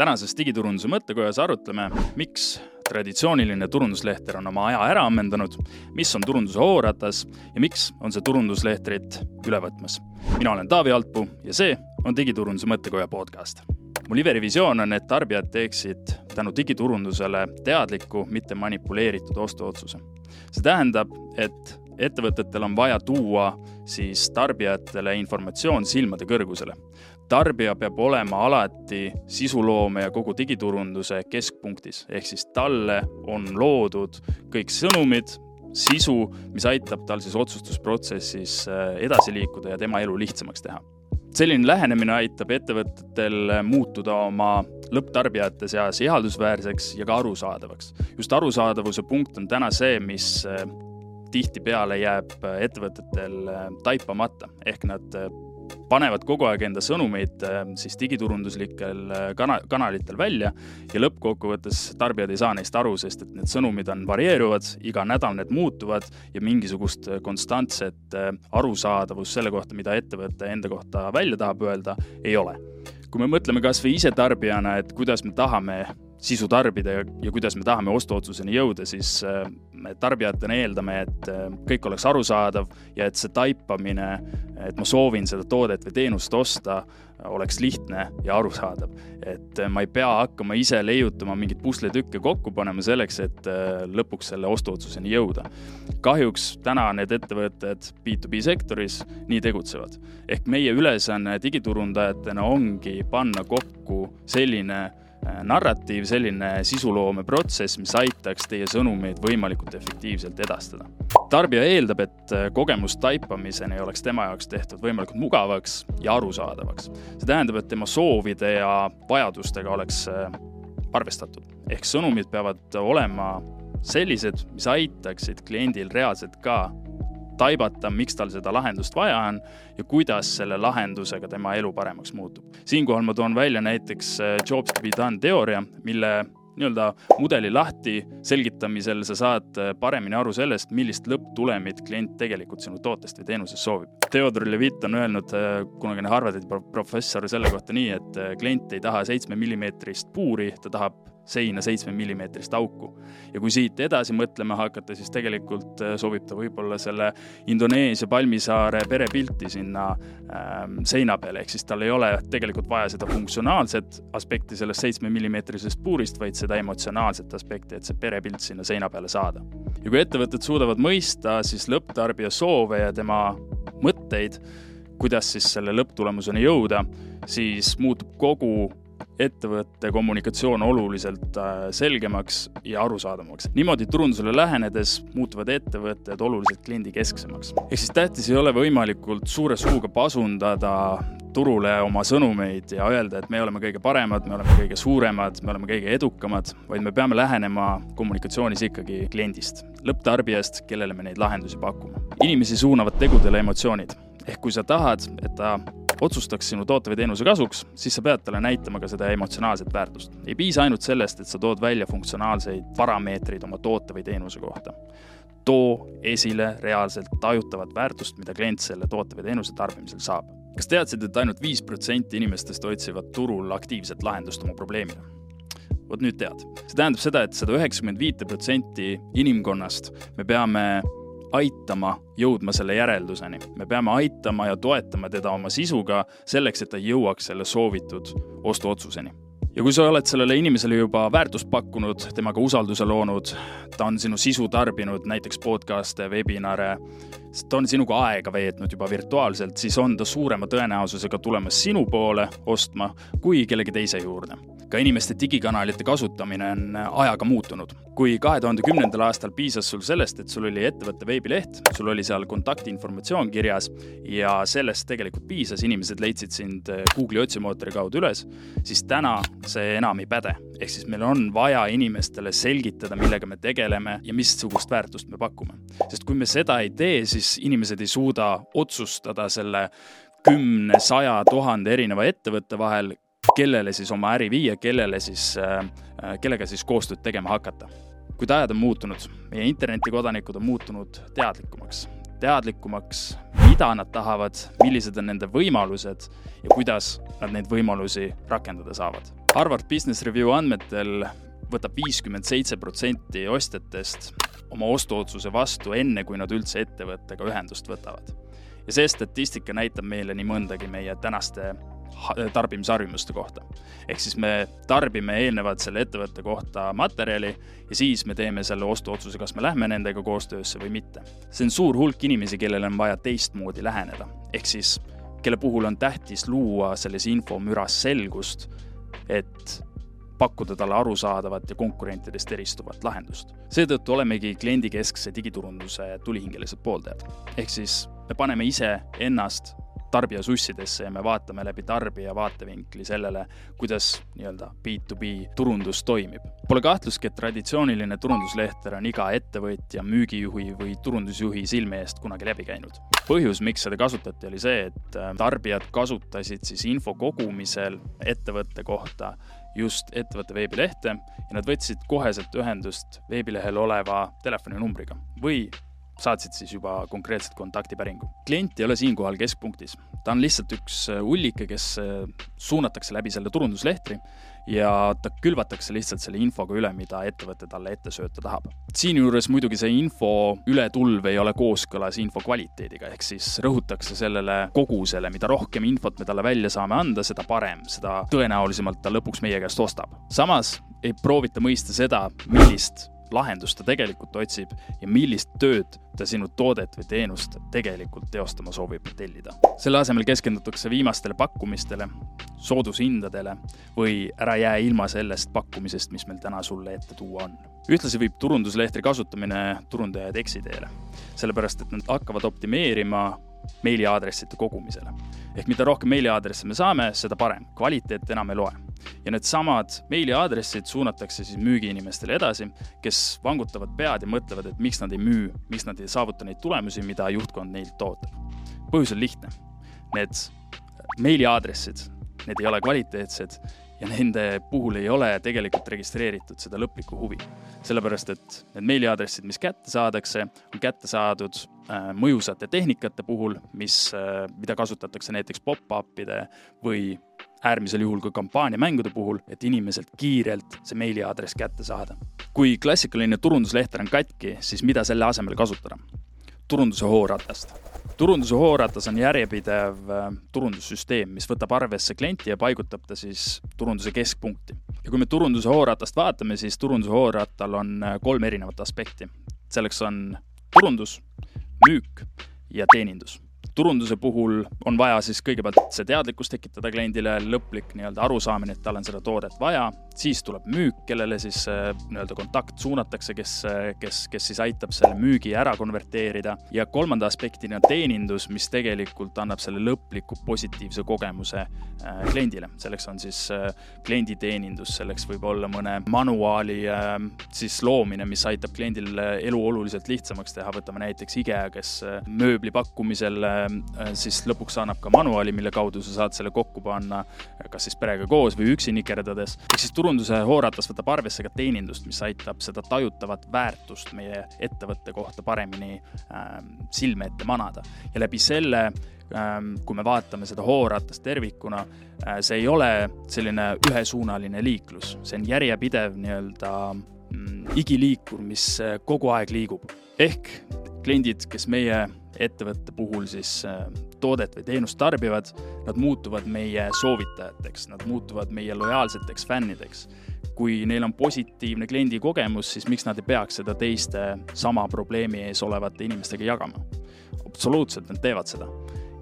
tänases digiturunduse mõttekojas arutleme, miks traditsiooniline turunduslehteer on oma aja ära ammendanud, mis on turunduse hooratas ja miks on see turunduslehterit üle võtmas. mina olen Taavi Altpuu ja see on digiturunduse mõttekoja podcast. mu Liveri visioon on, et tarbijad teeksid tänu digiturundusele teadliku, mitte manipuleeritud ostuotsuse. see tähendab, et ettevõtetel on vaja tuua siis tarbijatele informatsioon silmade kõrgusele tarbija peab olema alati sisuloome ja kogu digiturunduse keskpunktis, ehk siis talle on loodud kõik sõnumid, sisu, mis aitab tal siis otsustusprotsessis äh, edasi liikuda ja tema elu lihtsamaks teha. selline lähenemine aitab ettevõtetel muutuda oma lõpptarbijate seas ihaldusväärseks ja ka arusaadavaks. just arusaadavuse punkt on täna see, mis äh, tihtipeale jääb ettevõtetel äh, taipamata, ehk nad panevad kogu aeg enda sõnumeid äh, siis digiturunduslikel äh, kana-, kanalitel välja ja lõppkokkuvõttes tarbijad ei saa neist aru, sest et need sõnumid on varieeruvad, iga nädal need muutuvad ja mingisugust äh, konstantset arusaadavust selle kohta, mida ettevõte enda kohta välja tahab öelda, ei ole. kui me mõtleme kas või ise tarbijana, et kuidas me tahame sisu tarbida ja, ja kuidas me tahame ostuotsuseni jõuda, siis äh, me tarbijatena eeldame, et äh, kõik oleks arusaadav ja et see taipamine, et ma soovin seda toodet või teenust osta, oleks lihtne ja arusaadav. et äh, ma ei pea hakkama ise leiutama mingeid pusletükke kokku panema selleks, et lõpuks selle ostuotsuseni jõuda. kahjuks täna need ettevõtted B2B sektoris nii tegutsevad. ehk meie ülesanne digiturundajatena ongi panna kokku selline narratiiv, selline sisuloomeprotsess, mis aitaks teie sõnumeid võimalikult efektiivselt edastada. tarbija eeldab, et äh, kogemus taipamiseni oleks tema jaoks tehtud võimalikult mugavaks ja arusaadavaks. see tähendab, et tema soovide ja vajadustega oleks äh, arvestatud. ehk sõnumid peavad olema sellised, mis aitaksid kliendil reaalselt ka taibata, miks tal seda lahendust vaja on ja kuidas selle lahendusega tema elu paremaks muutub. siinkohal ma toon välja näiteks äh, jobs to be done teooria, mille nii-öelda mudeli lahti selgitamisel sa saad äh, paremini aru sellest, millist lõpptulemit klient tegelikult sinu tootest või teenusest soovib. Theodor Levitt on öelnud, äh, kunagine Harvardi professor, selle kohta nii, et klient ei taha seitsme millimeetrist puuri, ta tahab seina seitsmemillimeetrist auku. ja kui siit edasi mõtlema hakata, siis tegelikult äh, soovib ta võib-olla selle Indoneesia palmisaare perepilti sinna ähm, seina peale, ehk siis tal ei ole tegelikult vaja seda funktsionaalset aspekti sellest seitsmemillimeetrisest puurist, vaid seda emotsionaalset aspekti, et see perepilt sinna seina peale saada. ja kui ettevõtted suudavad mõista siis lõpptarbija soove ja tema mõtteid, kuidas siis selle lõpptulemuseni jõuda, siis muutub kogu ettevõtte kommunikatsioon oluliselt äh, selgemaks ja arusaadavamaks. niimoodi turundusele lähenedes muutuvad ettevõtted oluliselt kliendikesksemaks. ehk siis tähtis ei ole võimalikult suure suuga pasundada turule oma sõnumeid ja öelda, et me oleme kõige paremad, me oleme kõige suuremad, me oleme kõige edukamad, vaid me peame lähenema kommunikatsioonis ikkagi kliendist, lõpptarbijast, kellele me neid lahendusi pakume. inimesi suunavad tegudele emotsioonid. ehk kui sa tahad, et ta otsustaks sinu toote või teenuse kasuks, siis sa pead talle näitama ka seda emotsionaalset väärtust. ei piisa ainult sellest, et sa tood välja funktsionaalseid parameetreid oma toote või teenuse kohta. too esile reaalselt tajutavat väärtust, mida klient selle toote või teenuse tarbimisel saab. kas teadsid, et ainult viis protsenti inimestest otsivad turul aktiivset lahendust oma probleemile? vot nüüd tead. see tähendab seda, et sada üheksakümmend viite protsenti inimkonnast me peame aitama jõudma selle järelduseni. me peame aitama ja toetama teda oma sisuga selleks, et ta jõuaks selle soovitud ostuotsuseni. Ja kui sa oled sellele inimesele juba väärtust pakkunud, temaga usalduse loonud, ta on sinu sisu tarbinud, näiteks podcast'e, webinare, ta on sinuga aega veetnud juba virtuaalselt, siis on ta suurema tõenäosusega tulemas sinu poole ostma kui kellegi teise juurde ka inimeste digikanalite kasutamine on ajaga muutunud. kui kahe tuhande kümnendal aastal piisas sul sellest, et sul oli ettevõtte veebileht, sul oli seal kontaktinformatsioon kirjas ja sellest tegelikult piisas, inimesed leidsid sind Google'i otsimootori kaudu üles, siis täna see enam ei päde. ehk siis meil on vaja inimestele selgitada, millega me tegeleme ja missugust väärtust me pakume. sest kui me seda ei tee, siis inimesed ei suuda otsustada selle kümne, saja, tuhande erineva ettevõtte vahel, kellele siis oma äri viia, kellele siis, äh, kellega siis koostööd tegema hakata. kuid ajad on muutunud, meie internetikodanikud on muutunud teadlikumaks, teadlikumaks, mida nad tahavad, millised on nende võimalused ja kuidas nad neid võimalusi rakendada saavad Harvard Business Review andmetel võtab viiskümmend seitse protsenti ostjatest oma ostuotsuse vastu enne, kui nad üldse ettevõttega ühendust võtavad. ja see statistika näitab meile nii mõndagi meie tänaste tarbimisharjumuste kohta. ehk siis me tarbime eelnevalt selle ettevõtte kohta materjali ja siis me teeme selle ostuotsuse, kas me lähme nendega koostöösse või mitte. see on suur hulk inimesi, kellel on vaja teistmoodi läheneda, ehk siis kelle puhul on tähtis luua selles infomüras selgust, et pakkuda talle arusaadavat ja konkurentidest eristuvat lahendust. seetõttu olemegi kliendikeskse digiturunduse tulihingelised pooldajad. ehk siis me paneme ise ennast tarbija sussidesse ja me vaatame läbi tarbija vaatevinkli sellele, kuidas nii-öelda B2B turundus toimib. Pole kahtlustki, et traditsiooniline turunduslehter on iga ettevõtja, müügijuhi või turundusjuhi silme eest kunagi läbi käinud. põhjus, miks seda kasutati, oli see, et äh, tarbijad kasutasid siis info kogumisel ettevõtte kohta just ettevõtte veebilehte ja nad võtsid koheselt ühendust veebilehel oleva telefoninumbriga või saatsid siis juba konkreetselt kontaktipäringu. klient ei ole siinkohal keskpunktis, ta on lihtsalt üks äh, ullike, kes äh, suunatakse läbi selle turunduslehtri ja ta külvatakse lihtsalt selle infoga üle, mida ettevõte talle ette sööta tahab. siinjuures muidugi see info ületulv ei ole kooskõlas info kvaliteediga, ehk siis rõhutakse sellele kogusele, mida rohkem infot me talle välja saame anda, seda parem, seda tõenäolisemalt ta lõpuks meie käest ostab. samas ei proovita mõista seda, millist lahendust ta tegelikult otsib ja millist tööd ta sinu toodet või teenust tegelikult teostama soovib tellida. selle asemel keskendutakse viimastele pakkumistele, soodushindadele või ära jää ilma sellest pakkumisest, mis meil täna sulle ette tuua on. ühtlasi viib turunduslehtri kasutamine turundajaid eksiteele, sellepärast et nad hakkavad optimeerima meiliaadresside kogumisele. ehk mida rohkem meiliaadresse me saame, seda parem, kvaliteet enam ei loe ja needsamad meiliaadressid suunatakse siis müügiinimestele edasi, kes vangutavad pead ja mõtlevad, et miks nad ei müü, miks nad ei saavuta neid tulemusi, mida juhtkond neilt ootab. põhjus on lihtne. Need meiliaadressid, need ei ole kvaliteetsed ja nende puhul ei ole tegelikult registreeritud seda lõplikku huvi. sellepärast, et need meiliaadressid, mis kätte saadakse, on kätte saadud äh, mõjusate tehnikate puhul, mis, äh, mida kasutatakse näiteks pop-up'ide või äärmisel juhul ka kampaaniamängude puhul, et inimeselt kiirelt see meiliaadress kätte saada. kui klassikaline turunduslehter on katki, siis mida selle asemel kasutada? turunduse hooratast. Turunduse hooratas on järjepidev äh, turundussüsteem, mis võtab arvesse klienti ja paigutab ta siis turunduse keskpunkti. ja kui me turunduse hooratast vaatame, siis turunduse hoorattal on äh, kolm erinevat aspekti. selleks on turundus, müük ja teenindus turunduse puhul on vaja siis kõigepealt see teadlikkus tekitada kliendile, lõplik nii-öelda arusaamine, et tal on seda toodet vaja, siis tuleb müük, kellele siis äh, nii-öelda kontakt suunatakse, kes, äh, kes, kes siis aitab selle müügi ära konverteerida. Ja kolmanda aspektina teenindus, mis tegelikult annab selle lõpliku positiivse kogemuse äh, kliendile. selleks on siis klienditeenindus, selleks võib olla mõne manuaali siis loomine, mis aitab kliendil elu oluliselt lihtsamaks teha, võtame näiteks IKEA, kes mööbli pakkumisel siis lõpuks annab ka manuaali, mille kaudu sa saad selle kokku panna, kas siis perega koos või üksi nikerdades. ehk siis turunduse hooratas võtab arvesse ka teenindust, mis aitab seda tajutavat väärtust meie ettevõtte kohta paremini ähm, silme ette manada ja läbi selle ähm, kui me vaatame seda hooratast tervikuna, äh, see ei ole selline ühesuunaline liiklus, see on järjepidev nii-öelda mm, igiliikur, mis äh, kogu aeg liigub. ehk kliendid, kes meie ettevõtte puhul siis äh, toodet või teenust tarbivad, nad muutuvad meie soovitajateks, nad muutuvad meie lojaalseteks fännideks. kui neil on positiivne kliendikogemus, siis miks nad ei peaks seda teiste sama probleemi ees olevate inimestega jagama? absoluutselt, nad teevad seda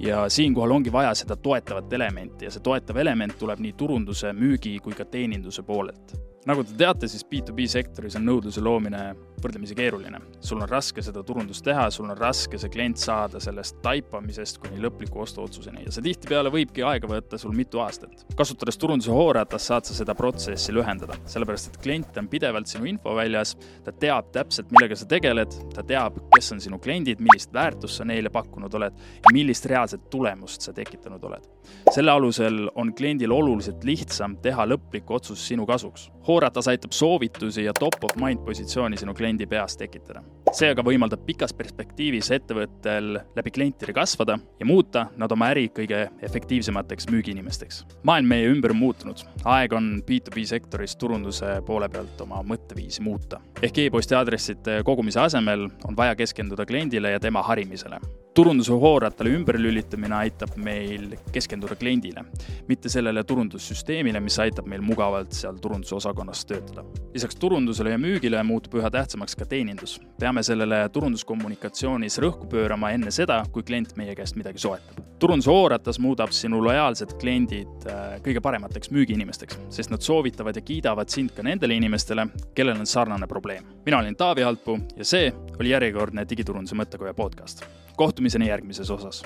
ja siinkohal ongi vaja seda toetavat elementi ja see toetav element tuleb nii turunduse, müügi kui ka teeninduse poolelt nagu te teate, siis B2B sektoris on nõudluse loomine võrdlemisi keeruline. sul on raske seda turundust teha, sul on raske see klient saada sellest taipamisest kuni lõpliku ostuotsuseni ja see tihtipeale võibki aega võtta sul mitu aastat. kasutades turunduse hooratast saad sa seda protsessi lühendada, sellepärast et klient on pidevalt sinu infoväljas, ta teab täpselt, millega sa tegeled, ta teab, kes on sinu kliendid, millist väärtust sa neile pakkunud oled ja millist reaalset tulemust sa tekitanud oled. selle alusel on kliendil oluliselt lihtsam teha lõplik otsus sinu kasuks Hooratas aitab soovitusi ja top of mind positsiooni sinu kliendi peas tekitada. see aga võimaldab pikas perspektiivis ettevõttel läbi klientide kasvada ja muuta nad oma äri kõige efektiivsemateks müügiinimesteks. maailm meie ümber on muutunud, aeg on B2B sektoris turunduse poole pealt oma mõtteviisi muuta. ehk e-posti aadressite kogumise asemel on vaja keskenduda kliendile ja tema harimisele turunduse hooratale ümberlülitamine aitab meil keskenduda kliendile, mitte sellele turundussüsteemile, mis aitab meil mugavalt seal turundusosakonnas töötada. lisaks turundusele ja müügile muutub üha tähtsamaks ka teenindus. peame sellele turunduskommunikatsioonis rõhku pöörama enne seda, kui klient meie käest midagi soetab. turunduse hooratas muudab sinu lojaalsed kliendid äh, kõige paremateks müügiinimesteks, sest nad soovitavad ja kiidavad sind ka nendele inimestele, kellel on sarnane probleem. Mina olen Taavi Alpuu ja see oli järjekordne digiturunduse mõttekoja podcast kohtumiseni järgmises osas.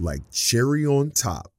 Like cherry on top